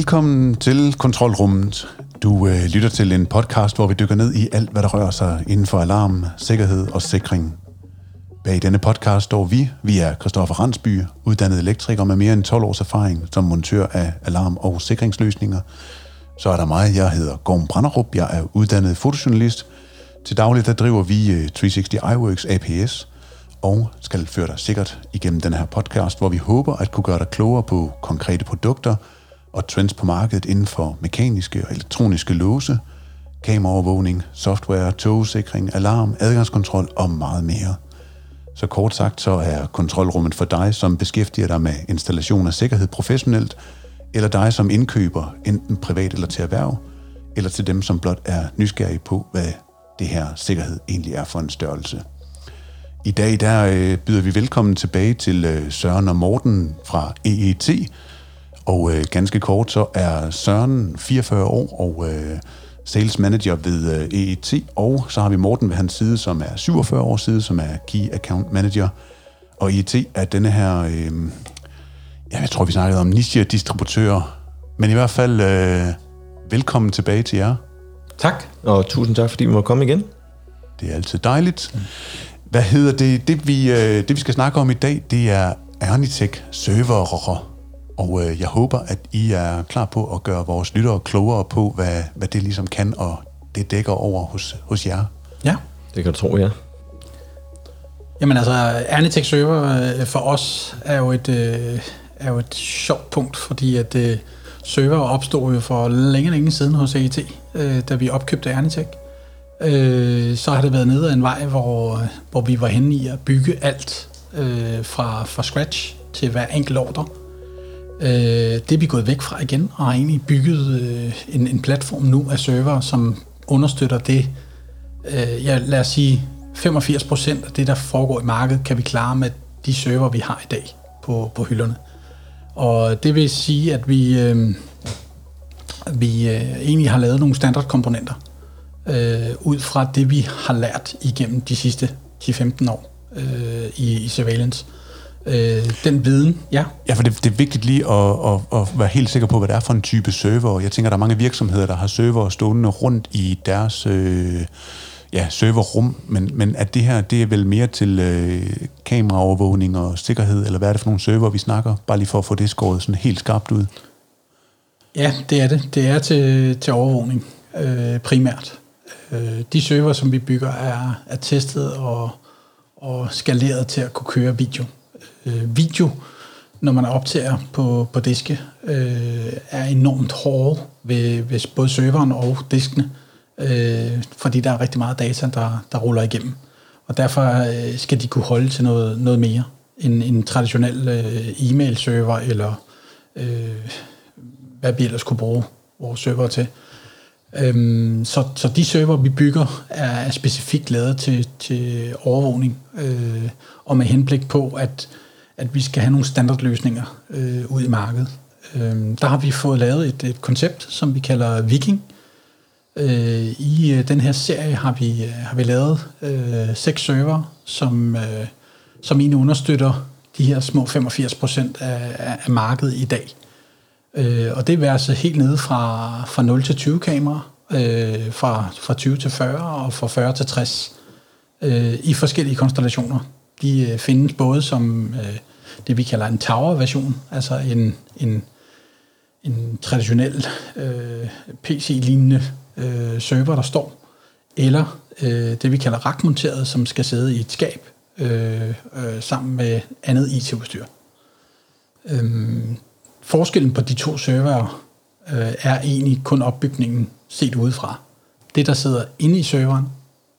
Velkommen til Kontrolrummet. Du øh, lytter til en podcast, hvor vi dykker ned i alt, hvad der rører sig inden for alarm, sikkerhed og sikring. Bag denne podcast står vi. Vi er Christoffer Randsby, uddannet elektriker med mere end 12 års erfaring som montør af alarm- og sikringsløsninger. Så er der mig, jeg hedder Gorm Branderup, jeg er uddannet fotojournalist. Til dagligt der driver vi øh, 360 iWorks APS, og skal føre dig sikkert igennem den her podcast, hvor vi håber at kunne gøre dig klogere på konkrete produkter og trends på markedet inden for mekaniske og elektroniske låse, kameraovervågning, software, togsikring, alarm, adgangskontrol og meget mere. Så kort sagt så er kontrolrummet for dig, som beskæftiger dig med installation af sikkerhed professionelt, eller dig som indkøber, enten privat eller til erhverv, eller til dem, som blot er nysgerrige på, hvad det her sikkerhed egentlig er for en størrelse. I dag der øh, byder vi velkommen tilbage til øh, Søren og Morten fra EET. Og øh, ganske kort så er Søren 44 år og øh, sales manager ved øh, EET. Og så har vi Morten ved hans side, som er 47 år side, som er key account manager. Og EET er denne her, øh, ja, jeg tror vi snakkede om niche-distributører. Men i hvert fald øh, velkommen tilbage til jer. Tak, og tusind tak, fordi vi må komme igen. Det er altid dejligt. Hvad hedder det? Det vi, øh, det, vi skal snakke om i dag, det er Ernitech servere. Og øh, jeg håber, at I er klar på at gøre vores lyttere klogere på, hvad, hvad det ligesom kan, og det dækker over hos, hos jer. Ja. Det kan du tro, ja. Jamen altså, Ernitech Server øh, for os er jo et, øh, er jo et sjovt punkt, fordi at øh, server opstod jo for længe, længe siden hos AET, øh, da vi opkøbte Ernitech. Øh, så har det været nede ad en vej, hvor, hvor vi var henne i at bygge alt øh, fra, fra scratch til hver enkelt ordre. Øh, det er vi gået væk fra igen, og har egentlig bygget øh, en, en platform nu af server, som understøtter det. Øh, ja, lad os sige, 85% af det, der foregår i markedet, kan vi klare med de server, vi har i dag på, på hylderne. Og det vil sige, at vi, øh, vi øh, egentlig har lavet nogle standardkomponenter øh, ud fra det, vi har lært igennem de sidste 10-15 år øh, i, i surveillance. Øh, den viden, ja. Ja, for det, det er vigtigt lige at, at, at være helt sikker på, hvad det er for en type server. Jeg tænker, der er mange virksomheder, der har server stående rundt i deres øh, ja, serverrum, men, men at det her, det er vel mere til øh, kameraovervågning og sikkerhed, eller hvad er det for nogle server, vi snakker? Bare lige for at få det skåret sådan helt skarpt ud. Ja, det er det. Det er til, til overvågning øh, primært. Øh, de server, som vi bygger, er, er testet og, og skaleret til at kunne køre video. Øh, video, når man optager på, på diske, øh, er enormt hårde ved, ved både serveren og diskene, øh, fordi der er rigtig meget data, der, der ruller igennem. Og derfor øh, skal de kunne holde til noget, noget mere end en traditionel øh, e-mail-server, eller øh, hvad vi ellers kunne bruge vores server til. Øhm, så, så de server, vi bygger, er, er specifikt lavet til, til overvågning, øh, og med henblik på, at, at vi skal have nogle standardløsninger øh, ud i markedet. Øhm, der har vi fået lavet et, et koncept, som vi kalder Viking. Øh, I øh, den her serie har vi, øh, har vi lavet øh, seks server, som, øh, som egentlig understøtter de her små 85 procent af, af markedet i dag. Øh, og det vil altså helt nede fra, fra 0 til 20 kameraer, øh, fra, fra 20 til 40 og fra 40 til 60 øh, i forskellige konstellationer. De øh, findes både som øh, det, vi kalder en tower-version, altså en, en, en traditionel øh, PC-lignende øh, server, der står, eller øh, det, vi kalder rackmonteret, som skal sidde i et skab øh, øh, sammen med andet IT-udstyr. Øh, forskellen på de to server øh, er egentlig kun opbygningen set udefra. Det, der sidder inde i serveren,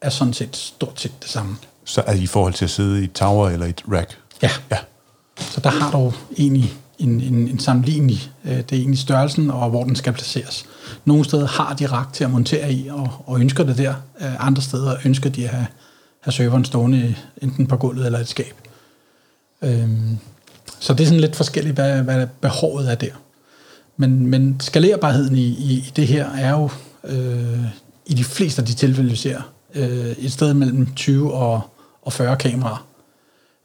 er sådan set stort set det samme. Så er I i forhold til at sidde i et tower eller et rack? Ja. Ja. Så der har du egentlig en, en, en sammenlignelig, øh, det er egentlig størrelsen og hvor den skal placeres. Nogle steder har de rak til at montere i og, og ønsker det der. Øh, andre steder ønsker de at have, have serveren stående enten på gulvet eller et skab. Øhm, så det er sådan lidt forskelligt, hvad, hvad behovet er der. Men, men skalerbarheden i, i, i det her er jo øh, i de fleste af de tilfælde, vi ser, øh, et sted mellem 20 og, og 40 kameraer.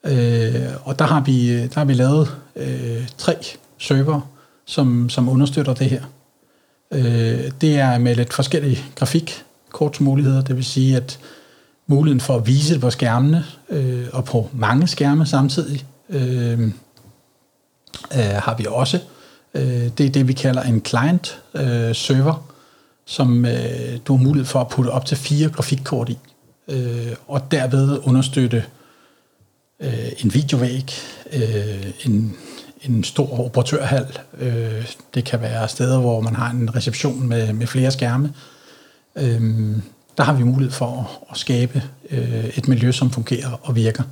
Øh, og der har vi, der har vi lavet øh, tre server, som, som understøtter det her. Øh, det er med lidt forskellige grafikkortsmuligheder, det vil sige, at muligheden for at vise det på skærmene, øh, og på mange skærme samtidig, øh, øh, har vi også. Øh, det er det, vi kalder en client-server, øh, som øh, du har mulighed for at putte op til fire grafikkort i, øh, og derved understøtte øh, en videovæg, øh, en, en stor operatørhal. Øh, det kan være steder, hvor man har en reception med, med flere skærme. Øh, der har vi mulighed for at, at skabe øh, et miljø, som fungerer og virker.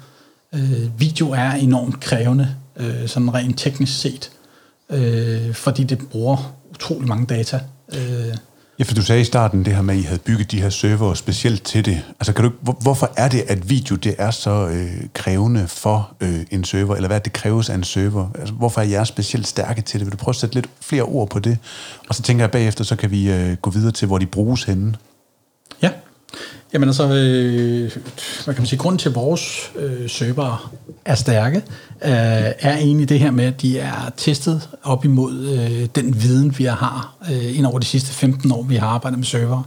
Øh, video er enormt krævende, øh, sådan rent teknisk set, øh, fordi det bruger utrolig mange data. Øh, Ja, for du sagde i starten det her med, at I havde bygget de her server specielt til det. Altså, kan du, hvor, hvorfor er det, at video det er så øh, krævende for øh, en server, eller hvad det kræves af en server? Altså, hvorfor er jeg specielt stærke til det? Vil du prøve at sætte lidt flere ord på det? Og så tænker jeg bagefter, så kan vi øh, gå videre til, hvor de bruges henne. Ja, Jamen altså, øh, hvad kan man sige, grunden til, at vores øh, server er stærke, øh, er egentlig det her med, at de er testet op imod øh, den viden, vi har øh, ind over de sidste 15 år, vi har arbejdet med server,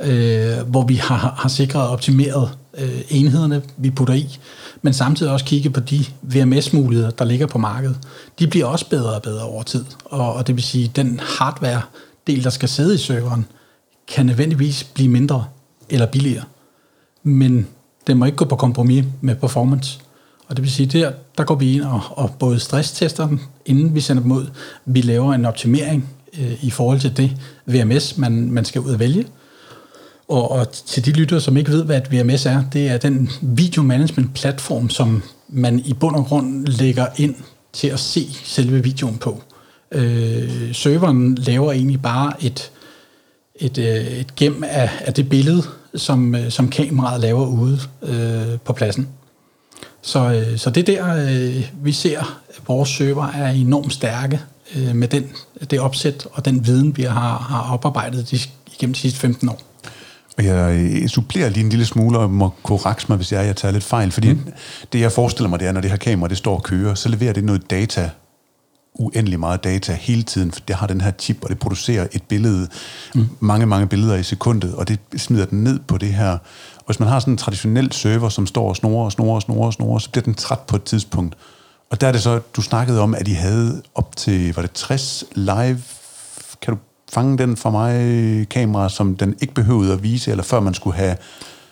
øh, hvor vi har, har sikret og optimeret øh, enhederne, vi putter i, men samtidig også kigge på de VMS-muligheder, der ligger på markedet. De bliver også bedre og bedre over tid, og, og det vil sige, den hardware-del, der skal sidde i serveren, kan nødvendigvis blive mindre eller billigere. Men det må ikke gå på kompromis med performance. Og det vil sige, der, der går vi ind og, og både stresstester dem, inden vi sender dem ud. Vi laver en optimering øh, i forhold til det VMS, man, man skal ud og vælge. Og, og til de lyttere, som ikke ved, hvad et VMS er, det er den video management platform, som man i bund og grund lægger ind til at se selve videoen på. Øh, serveren laver egentlig bare et, et, øh, et gem af, af det billede, som, øh, som kameraet laver ude øh, på pladsen. Så, øh, så det der, øh, vi ser, at vores server er enormt stærke øh, med den, det opsæt og den viden, vi har, har oparbejdet de, igennem de sidste 15 år. Og jeg øh, supplerer lige en lille smule, og må korrekse mig, hvis jeg, jeg tager lidt fejl. Fordi mm. det, jeg forestiller mig, det er, når det her kamera det står og kører, så leverer det noget data uendelig meget data hele tiden, for det har den her chip, og det producerer et billede, mm. mange, mange billeder i sekundet, og det smider den ned på det her. Og hvis man har sådan en traditionel server, som står og snorer og snorer og snorer og snorer, så bliver den træt på et tidspunkt. Og der er det så, du snakkede om, at I havde op til, var det 60 live, kan du fange den for mig, kamera, som den ikke behøvede at vise, eller før man skulle have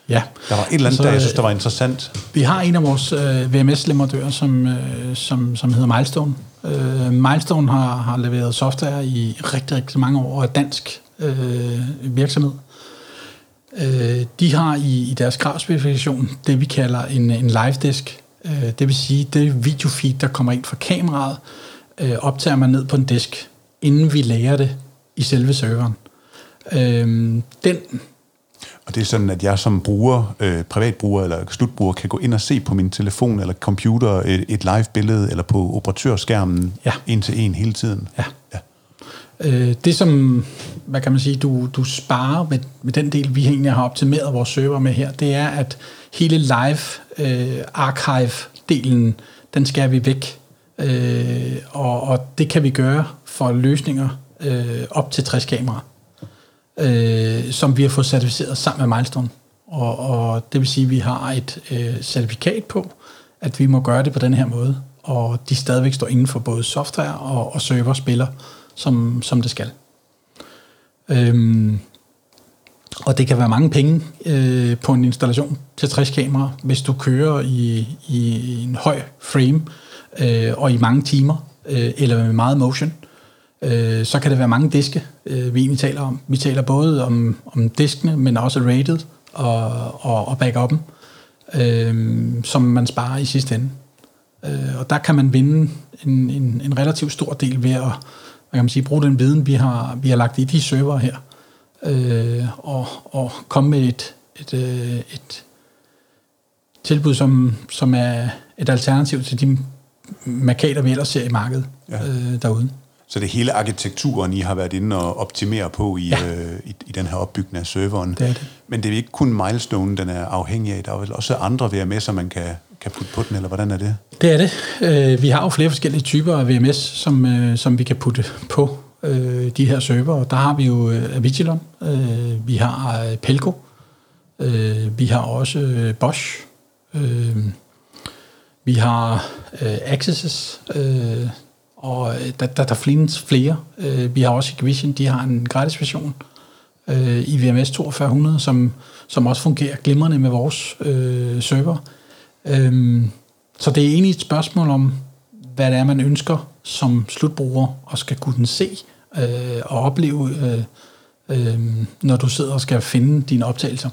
Ja. Der var et eller andet, så, der jeg synes, der var interessant. Vi har en af vores øh, VMS-leverandører, som, øh, som, som hedder Milestone. Øh, Milestone har, har leveret software i rigtig, rigtig mange år, og er dansk øh, virksomhed. Øh, de har i, i deres kravspecifikation det, vi kalder en, en live disk. Øh, det vil sige, det videofeed, der kommer ind fra kameraet, øh, optager man ned på en disk, inden vi lærer det i selve serveren. Øh, den og det er sådan, at jeg som bruger, øh, privatbruger eller slutbruger, kan gå ind og se på min telefon eller computer et, et live-billede eller på operatørskærmen ja. en til en hele tiden. Ja. ja. Øh, det som, hvad kan man sige, du, du sparer med, med den del, vi egentlig har optimeret vores server med her, det er, at hele live øh, den skal vi væk. Øh, og, og det kan vi gøre for løsninger øh, op til 60 kameraer øh, som vi har fået certificeret sammen med Milestone. Og, og det vil sige, at vi har et øh, certifikat på, at vi må gøre det på den her måde, og de stadigvæk står inden for både software og, og server spiller, som, som det skal. Øhm, og det kan være mange penge øh, på en installation til 60 kameraer, hvis du kører i, i en høj frame øh, og i mange timer, øh, eller med meget motion øh, så kan det være mange diske, øh, vi egentlig taler om. Vi taler både om, om diskene, men også rated og, og, og backupen, øh, som man sparer i sidste ende. Øh, og der kan man vinde en, en, en relativt stor del ved at hvad kan man sige, bruge den viden, vi har, vi har lagt i de server her, øh, og, og komme med et, et, øh, et tilbud, som, som er et alternativ til de markader, vi ellers ser i markedet ja. øh, derude. Så det hele arkitekturen, I har været inde og optimere på i, ja. øh, i, i den her opbygning af serveren. Det det. Men det er ikke kun Milestone, den er afhængig af. Der er vel også andre VMS'er, man kan, kan putte på den, eller hvordan er det? Det er det. Øh, vi har jo flere forskellige typer af VMS, som, øh, som vi kan putte på øh, de her server. Der har vi jo øh, Avigilon, øh, vi har øh, Pelco, øh, vi har også øh, Bosch, øh, vi har øh, Accesses, øh, og øh, der, der, der findes flere. Øh, vi har også Equivision, de har en gratis version øh, i VMS 4200, som, som også fungerer glimrende med vores øh, server. Øh, så det er egentlig et spørgsmål om, hvad det er, man ønsker som slutbruger og skal kunne se øh, og opleve, øh, øh, når du sidder og skal finde dine optagelser.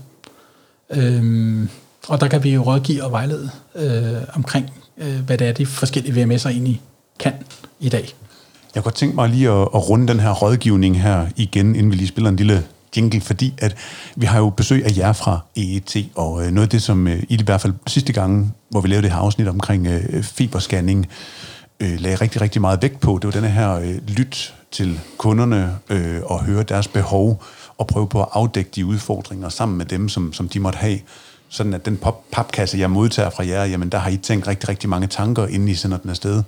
Øh, og der kan vi jo rådgive og vejlede øh, omkring, øh, hvad det er, de forskellige VMS'er egentlig kan i dag. Jeg kunne godt tænke mig lige at, at runde den her rådgivning her igen, inden vi lige spiller en lille jingle, fordi at vi har jo besøg af jer fra EET, og øh, noget af det, som øh, i hvert fald sidste gang, hvor vi lavede det her afsnit omkring øh, fiberscanning, øh, lagde rigtig, rigtig meget vægt på, det var denne her øh, lyt til kunderne øh, og høre deres behov og prøve på at afdække de udfordringer sammen med dem, som, som de måtte have. Sådan at den pop, papkasse, jeg modtager fra jer, jamen der har I tænkt rigtig, rigtig mange tanker, inden I sender den afsted,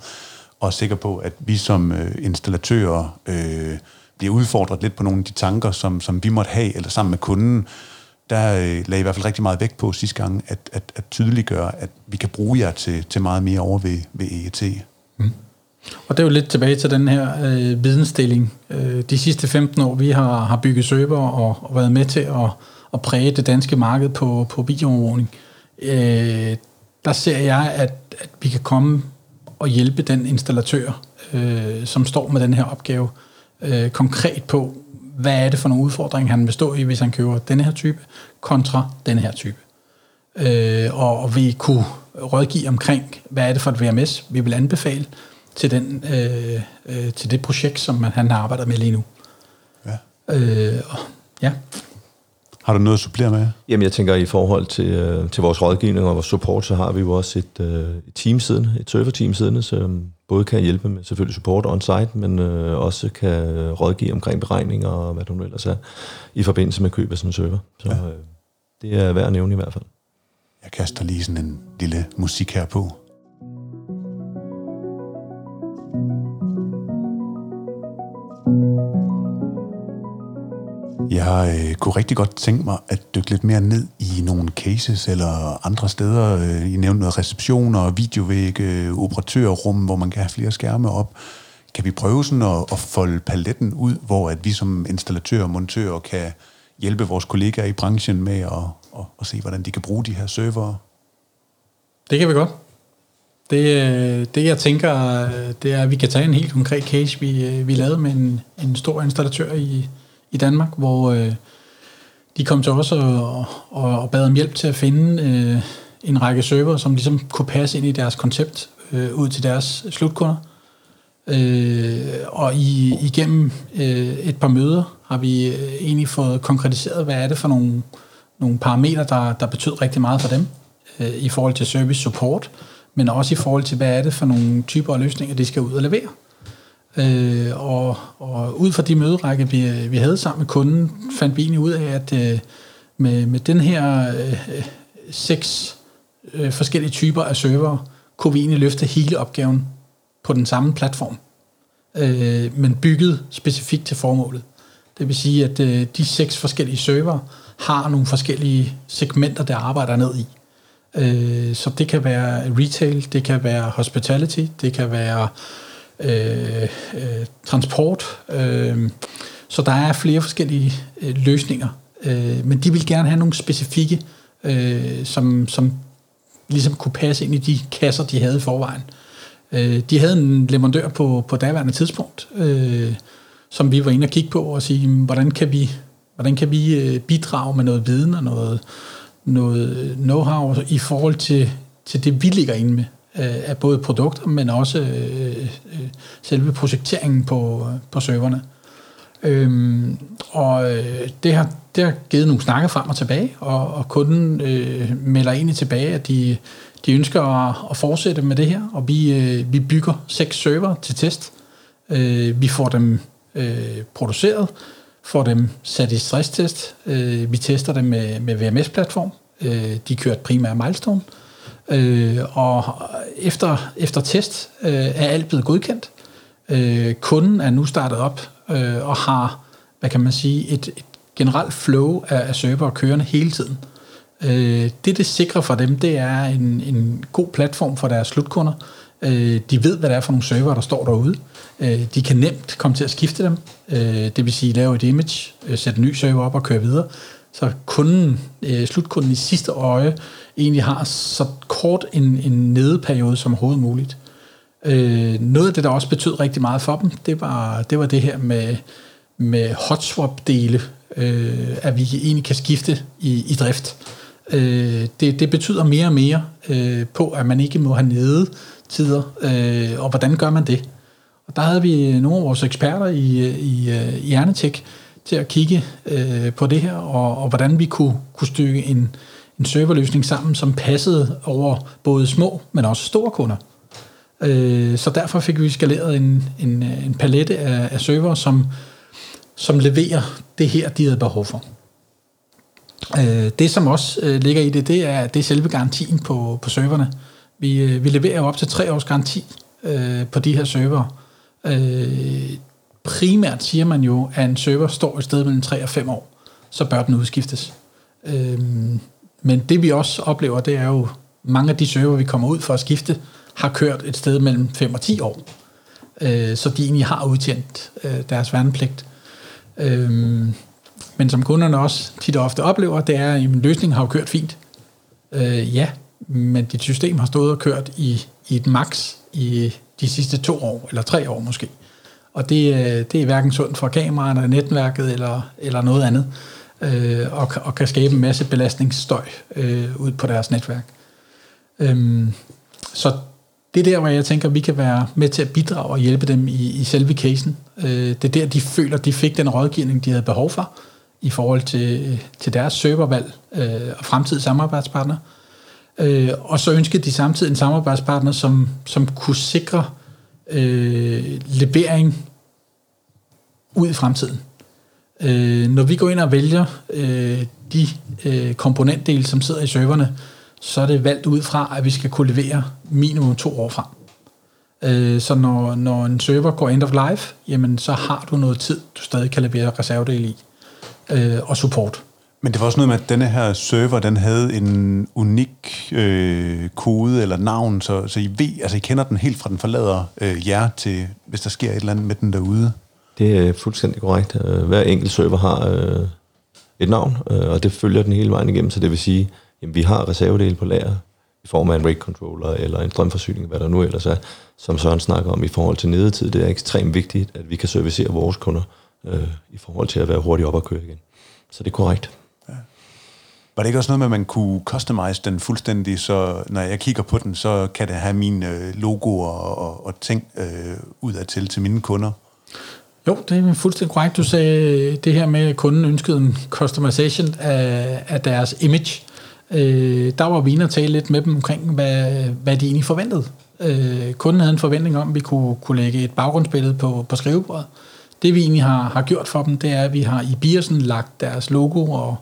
og er sikker på, at vi som øh, installatører øh, bliver udfordret lidt på nogle af de tanker, som, som vi måtte have, eller sammen med kunden, der øh, lagde I hvert fald rigtig meget vægt på sidste gang, at, at, at tydeliggøre, at vi kan bruge jer til, til meget mere over ved, ved EET. Mm. Og det er jo lidt tilbage til den her øh, vidensdeling. Øh, de sidste 15 år, vi har, har bygget server og, og været med til at, at præge det danske marked på, på videoovervågning. Øh, der ser jeg, at, at vi kan komme og hjælpe den installatør, øh, som står med den her opgave, øh, konkret på, hvad er det for nogle udfordringer, han vil stå i, hvis han køber denne her type, kontra denne her type. Øh, og, vi kunne rådgive omkring, hvad er det for et VMS, vi vil anbefale til, den, øh, øh, til det projekt, som han arbejder med lige nu. Ja. Øh, og, ja. Har du noget at supplere med? Jamen, jeg tænker, i forhold til, øh, til vores rådgivning og vores support, så har vi jo også et, øh, et team siddende, et server-team siddende, som både kan hjælpe med selvfølgelig support on-site, men øh, også kan rådgive omkring beregninger og hvad du nu ellers er, i forbindelse med køb af sådan en server. Så ja. øh, det er værd at nævne i hvert fald. Jeg kaster lige sådan en lille musik her på. Jeg øh, kunne rigtig godt tænke mig at dykke lidt mere ned i nogle cases eller andre steder. Øh, I nævnte noget receptioner, videovægge, øh, operatørrum, hvor man kan have flere skærme op. Kan vi prøve sådan at, at folde paletten ud, hvor at vi som installatører og montører kan hjælpe vores kollegaer i branchen med at, at, at se, hvordan de kan bruge de her servere? Det kan vi godt. Det, øh, det jeg tænker, det er, at vi kan tage en helt konkret case, vi, vi lavede med en, en stor installatør i, i Danmark, hvor øh, de kom til os og, og, og bad om hjælp til at finde øh, en række server, som ligesom kunne passe ind i deres koncept øh, ud til deres slutkunder. Øh, og i, igennem øh, et par møder har vi øh, egentlig fået konkretiseret, hvad er det for nogle, nogle parametre, der, der betyder rigtig meget for dem øh, i forhold til service support, men også i forhold til, hvad er det for nogle typer af løsninger, de skal ud og levere. Øh, og, og ud fra de møderække, vi, vi havde sammen med kunden, fandt vi egentlig ud af, at øh, med, med den her øh, seks øh, forskellige typer af server, kunne vi egentlig løfte hele opgaven på den samme platform, øh, men bygget specifikt til formålet. Det vil sige, at øh, de seks forskellige server har nogle forskellige segmenter, der arbejder ned i. Øh, så det kan være retail, det kan være hospitality, det kan være øh, Øh, øh, transport. Øh, så der er flere forskellige øh, løsninger, øh, men de vil gerne have nogle specifikke, øh, som, som ligesom kunne passe ind i de kasser, de havde i forvejen. Øh, de havde en leverandør på, på daværende tidspunkt, øh, som vi var inde og kigge på og sige, hvordan kan vi, hvordan kan vi øh, bidrage med noget viden og noget, noget know-how i forhold til, til det, vi ligger inde med øh, af både produkter, men også øh, øh, selve projekteringen på, på serverne. Øhm, og øh, det har, det har givet nogle snakke frem og tilbage, og, og kunden øh, melder egentlig tilbage, at de, de ønsker at, at fortsætte med det her, og vi, øh, vi bygger seks server til test. Øh, vi får dem øh, produceret, får dem sat i stresstest, øh, vi tester dem med, med VMS-platform, øh, de kører primært milestone, Øh, Øh, og efter, efter test øh, er alt blevet godkendt. Øh, kunden er nu startet op øh, og har, hvad kan man sige, et, et generelt flow af, af server kørende hele tiden. Øh, det, det sikrer for dem, det er en, en god platform for deres slutkunder. Øh, de ved, hvad det er for nogle server, der står derude. Øh, de kan nemt komme til at skifte dem. Øh, det vil sige, lave et image, øh, sætte en ny server op og køre videre. Så kunden, øh, slutkunden i sidste øje egentlig har så kort en, en nedeperiode som overhovedet muligt. Øh, noget af det, der også betød rigtig meget for dem, det var det, var det her med, med hotswap-dele, øh, at vi egentlig kan skifte i, i drift. Øh, det, det betyder mere og mere øh, på, at man ikke må have nede tider, øh, og hvordan gør man det? Og der havde vi øh, nogle af vores eksperter i, øh, i, øh, i Hjernetek til at kigge øh, på det her, og, og hvordan vi kunne, kunne stykke en, en serverløsning sammen, som passede over både små, men også store kunder. Øh, så derfor fik vi skaleret en, en, en palette af, af server, som, som leverer det her, de havde behov for. Øh, det, som også øh, ligger i det, det er, det er selve garantien på, på serverne. Vi, øh, vi leverer jo op til tre års garanti øh, på de her server. Øh, primært siger man jo, at en server står et sted mellem 3 og 5 år, så bør den udskiftes. Øh, men det vi også oplever, det er jo, mange af de server, vi kommer ud for at skifte, har kørt et sted mellem 5 og 10 år. Øh, så de egentlig har udtjent øh, deres værnepligt. Øh, men som kunderne også tit og ofte oplever, det er, at løsningen har jo kørt fint. Øh, ja, men dit system har stået og kørt i, i et max i de sidste to år, eller tre år måske. Og det, øh, det er hverken sundt for kameraerne, netværket eller, eller noget andet, øh, og, og kan skabe en masse belastningsstøj øh, ud på deres netværk. Øhm, så det er der, hvor jeg tænker, at vi kan være med til at bidrage og hjælpe dem i, i selve casen. Øh, det er der, de føler, at de fik den rådgivning, de havde behov for i forhold til, til deres servervalg øh, og fremtidige samarbejdspartnere. Øh, og så ønskede de samtidig en samarbejdspartner, som, som kunne sikre øh, levering ud i fremtiden. Øh, når vi går ind og vælger øh, de øh, komponentdele, som sidder i serverne, så er det valgt ud fra, at vi skal kunne levere minimum to år frem. Øh, så når, når en server går end of life, jamen så har du noget tid, du stadig kan levere reservedele i øh, og support. Men det var også noget med, at denne her server, den havde en unik øh, kode eller navn, så, så I ved, altså I kender den helt fra den forlader øh, jer til, hvis der sker et eller andet med den derude. Det er fuldstændig korrekt. Øh, hver enkelt server har øh, et navn, øh, og det følger den hele vejen igennem, så det vil sige, at vi har reservedele på lager i form af en rate controller eller en strømforsyning, hvad der nu ellers er, som Søren snakker om i forhold til nedetid. Det er ekstremt vigtigt, at vi kan servicere vores kunder øh, i forhold til at være hurtigt op og køre igen. Så det er korrekt. Ja. Var det ikke også noget med, at man kunne customize den fuldstændig, så når jeg kigger på den, så kan det have mine øh, logoer og, og ting øh, udad til til mine kunder? Jo, det er fuldstændig korrekt. Du sagde øh, det her med, at kunden ønskede en customization af, af deres image. Øh, der var vi inde og tale lidt med dem omkring, hvad, hvad de egentlig forventede. Øh, kunden havde en forventning om, at vi kunne, kunne lægge et baggrundsbillede på, på skrivebordet. Det vi egentlig har, har gjort for dem, det er, at vi har i Biersen lagt deres logo og,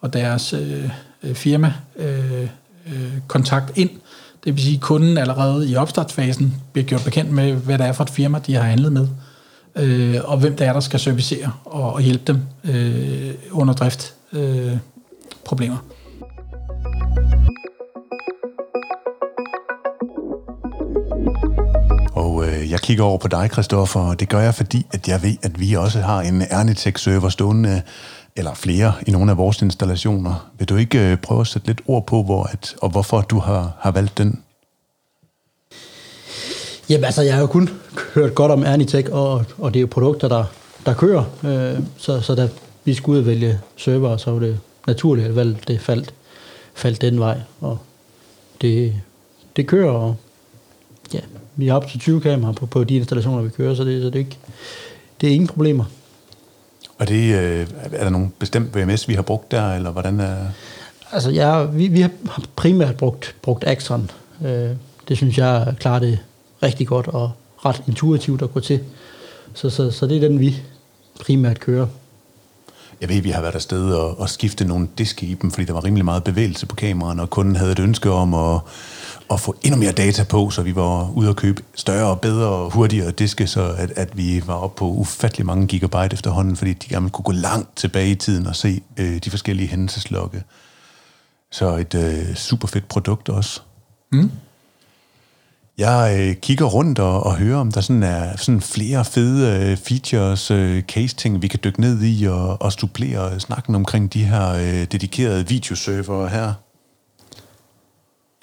og deres øh, øh, firma øh, øh, kontakt ind. Det vil sige, at kunden allerede i opstartsfasen bliver gjort bekendt med, hvad det er for et firma, de har handlet med, øh, øh, og hvem det er, der skal servicere og, og hjælpe dem øh, under drift øh, problemer. Og øh, jeg kigger over på dig, Christoffer, og det gør jeg, fordi at jeg ved, at vi også har en Ernitech-server stående, eller flere i nogle af vores installationer. Vil du ikke øh, prøve at sætte lidt ord på, hvor at, og hvorfor du har, har valgt den? Jamen altså, jeg har jo kun hørt godt om Ernitech, og, og det er jo produkter, der, der kører. Øh, så, så da vi skulle ud og vælge server, så var det naturligt, at valget det faldt, faldt den vej. Og det, det kører, og ja, vi har op til 20 kameraer på, på de installationer, vi kører, så det, så det, ikke, det er ingen problemer. Og det, øh, er der nogen bestemt VMS, vi har brugt der, eller hvordan er... Altså, ja, vi, vi har primært brugt, brugt Axon. Øh, det synes jeg klarer det rigtig godt og ret intuitivt at gå til. Så, så, så det er den, vi primært kører. Jeg ved, vi har været afsted og, og skifte nogle diske i dem, fordi der var rimelig meget bevægelse på kameraerne, og kunden havde et ønske om at, at få endnu mere data på, så vi var ude at købe større og bedre og hurtigere diske, så at, at vi var oppe på ufattelig mange gigabyte efterhånden, fordi de gerne kunne gå langt tilbage i tiden og se øh, de forskellige hændelseslokke. Så et øh, super fedt produkt også. Mm. Jeg øh, kigger rundt og, og hører, om der sådan er sådan flere fede øh, features, øh, case-ting, vi kan dykke ned i og, og stuplere snakken omkring de her øh, dedikerede videoserver her.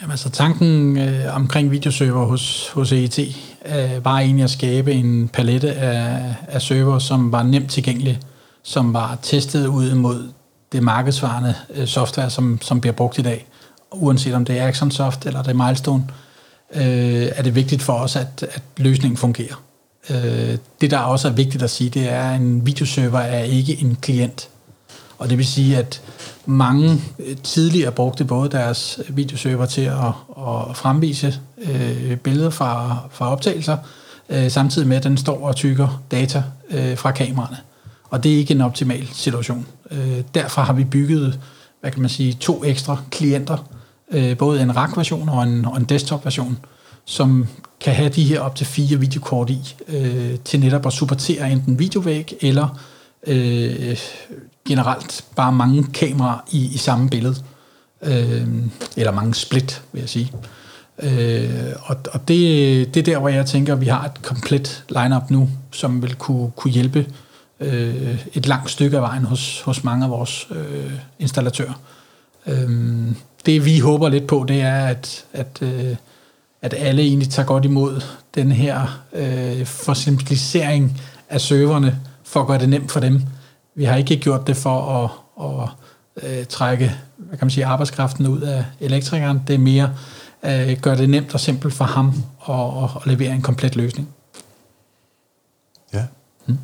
Jamen altså tanken øh, omkring videoserver hos, hos EET øh, var egentlig at skabe en palette af, af server, som var nemt tilgængelig, som var testet ud mod det markedsvarende øh, software, som, som bliver brugt i dag. Uanset om det er Axonsoft eller det er Milestone, øh, øh, er det vigtigt for os, at, at løsningen fungerer. Øh, det, der også er vigtigt at sige, det er, at en videoserver er ikke en klient. Og det vil sige, at mange øh, tidligere brugte både deres videoserver til at, at fremvise øh, billeder fra, fra optagelser, øh, samtidig med, at den står og tykker data øh, fra kameraerne. Og det er ikke en optimal situation. Øh, derfor har vi bygget, hvad kan man sige, to ekstra klienter, øh, både en rack-version og en, og en desktop-version, som kan have de her op til fire videokort i, øh, til netop at supportere enten videovæg eller øh, generelt bare mange kameraer i, i samme billede. Øh, eller mange split, vil jeg sige. Øh, og og det, det er der, hvor jeg tænker, at vi har et komplet lineup nu, som vil kunne, kunne hjælpe øh, et langt stykke af vejen hos, hos mange af vores øh, installatører. Øh, det vi håber lidt på, det er, at, at, øh, at alle egentlig tager godt imod den her øh, forsimplificering af serverne, for at gøre det nemt for dem. Vi har ikke gjort det for at, at øh, trække hvad kan man sige, arbejdskraften ud af elektrikeren. Det er mere at øh, gøre det nemt og simpelt for ham at, at levere en komplet løsning. Ja. Hmm.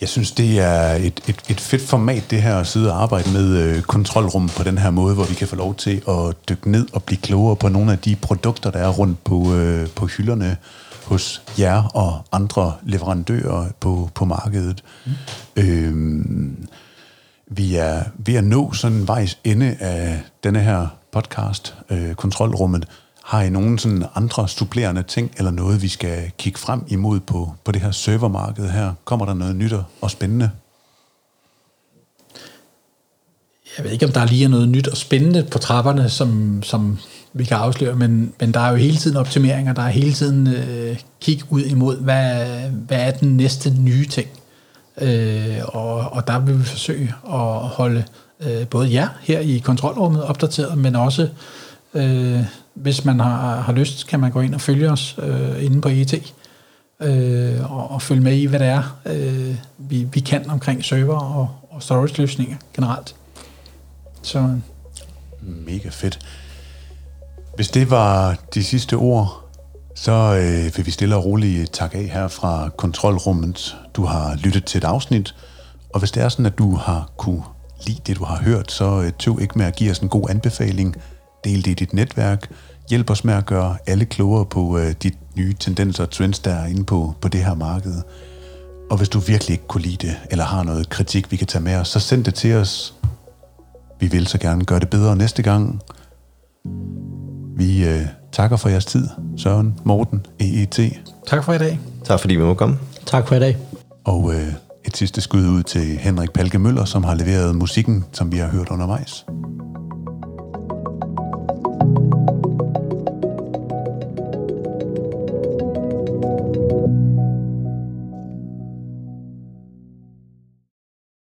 Jeg synes, det er et, et, et fedt format, det her at sidde og arbejde med øh, kontrolrum på den her måde, hvor vi kan få lov til at dykke ned og blive klogere på nogle af de produkter, der er rundt på, øh, på hylderne hos jer og andre leverandører på, på markedet. Mm. Øhm, vi er ved at nå sådan vejs ende af denne her podcast, øh, Kontrolrummet. Har I nogen sådan andre supplerende ting, eller noget, vi skal kigge frem imod på, på det her servermarked her? Kommer der noget nyt og spændende? Jeg ved ikke, om der lige er noget nyt og spændende på trapperne, som, som vi kan afsløre, men, men der er jo hele tiden optimeringer, der er hele tiden øh, kig ud imod, hvad, hvad er den næste nye ting. Øh, og, og der vil vi forsøge at holde øh, både jer her i kontrolrummet opdateret, men også øh, hvis man har, har lyst, kan man gå ind og følge os øh, inde på ET øh, og, og følge med i, hvad det er, øh, vi, vi kan omkring server og, og storage-løsninger generelt. Så øh. Mega fedt. Hvis det var de sidste ord, så øh, vil vi stille og roligt takke af her fra kontrolrummet. Du har lyttet til et afsnit, og hvis det er sådan, at du har kunne lide det, du har hørt, så øh, tøv ikke med at give os en god anbefaling. Del det i dit netværk. Hjælp os med at gøre alle klogere på øh, de nye tendenser og trends, der er inde på, på det her marked. Og hvis du virkelig ikke kunne lide det, eller har noget kritik, vi kan tage med os, så send det til os. Vi vil så gerne gøre det bedre næste gang. Vi øh, takker for jeres tid, Søren, Morten, EET. tak for i dag. Tak fordi vi må komme. Tak for i dag. Og øh, et sidste skud ud til Henrik Palke Møller, som har leveret musikken, som vi har hørt undervejs.